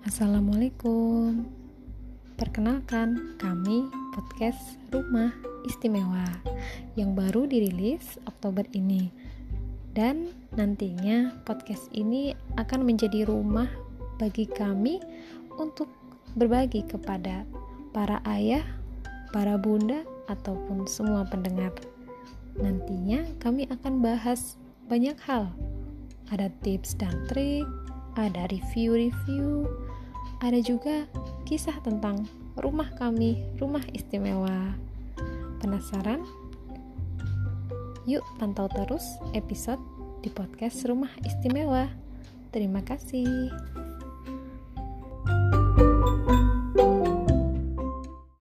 Assalamualaikum. Perkenalkan, kami podcast Rumah Istimewa yang baru dirilis Oktober ini. Dan nantinya podcast ini akan menjadi rumah bagi kami untuk berbagi kepada para ayah, para bunda, ataupun semua pendengar. Nantinya kami akan bahas banyak hal. Ada tips dan trik, ada review-review, ada juga kisah tentang rumah kami, rumah istimewa. Penasaran? Yuk pantau terus episode di podcast Rumah Istimewa. Terima kasih.